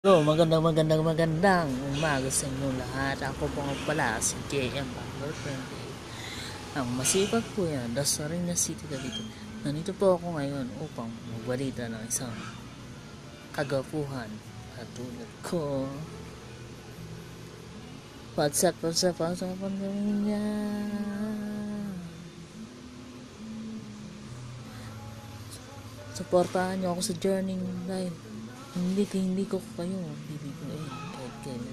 Hello, magandang magandang magandang umaga sa inyo lahat. Ako po nga pala si JM Friendly. Ang masipag po yan, Dasarina City Cavite. Nandito po ako ngayon upang magbalita ng isang kagapuhan katulad ko. Whatsapp, whatsapp, whatsapp, pandemya. Supportahan niyo ako sa Journey Live. Hindi, hindi ko kayo bibiguin kahit kailanman.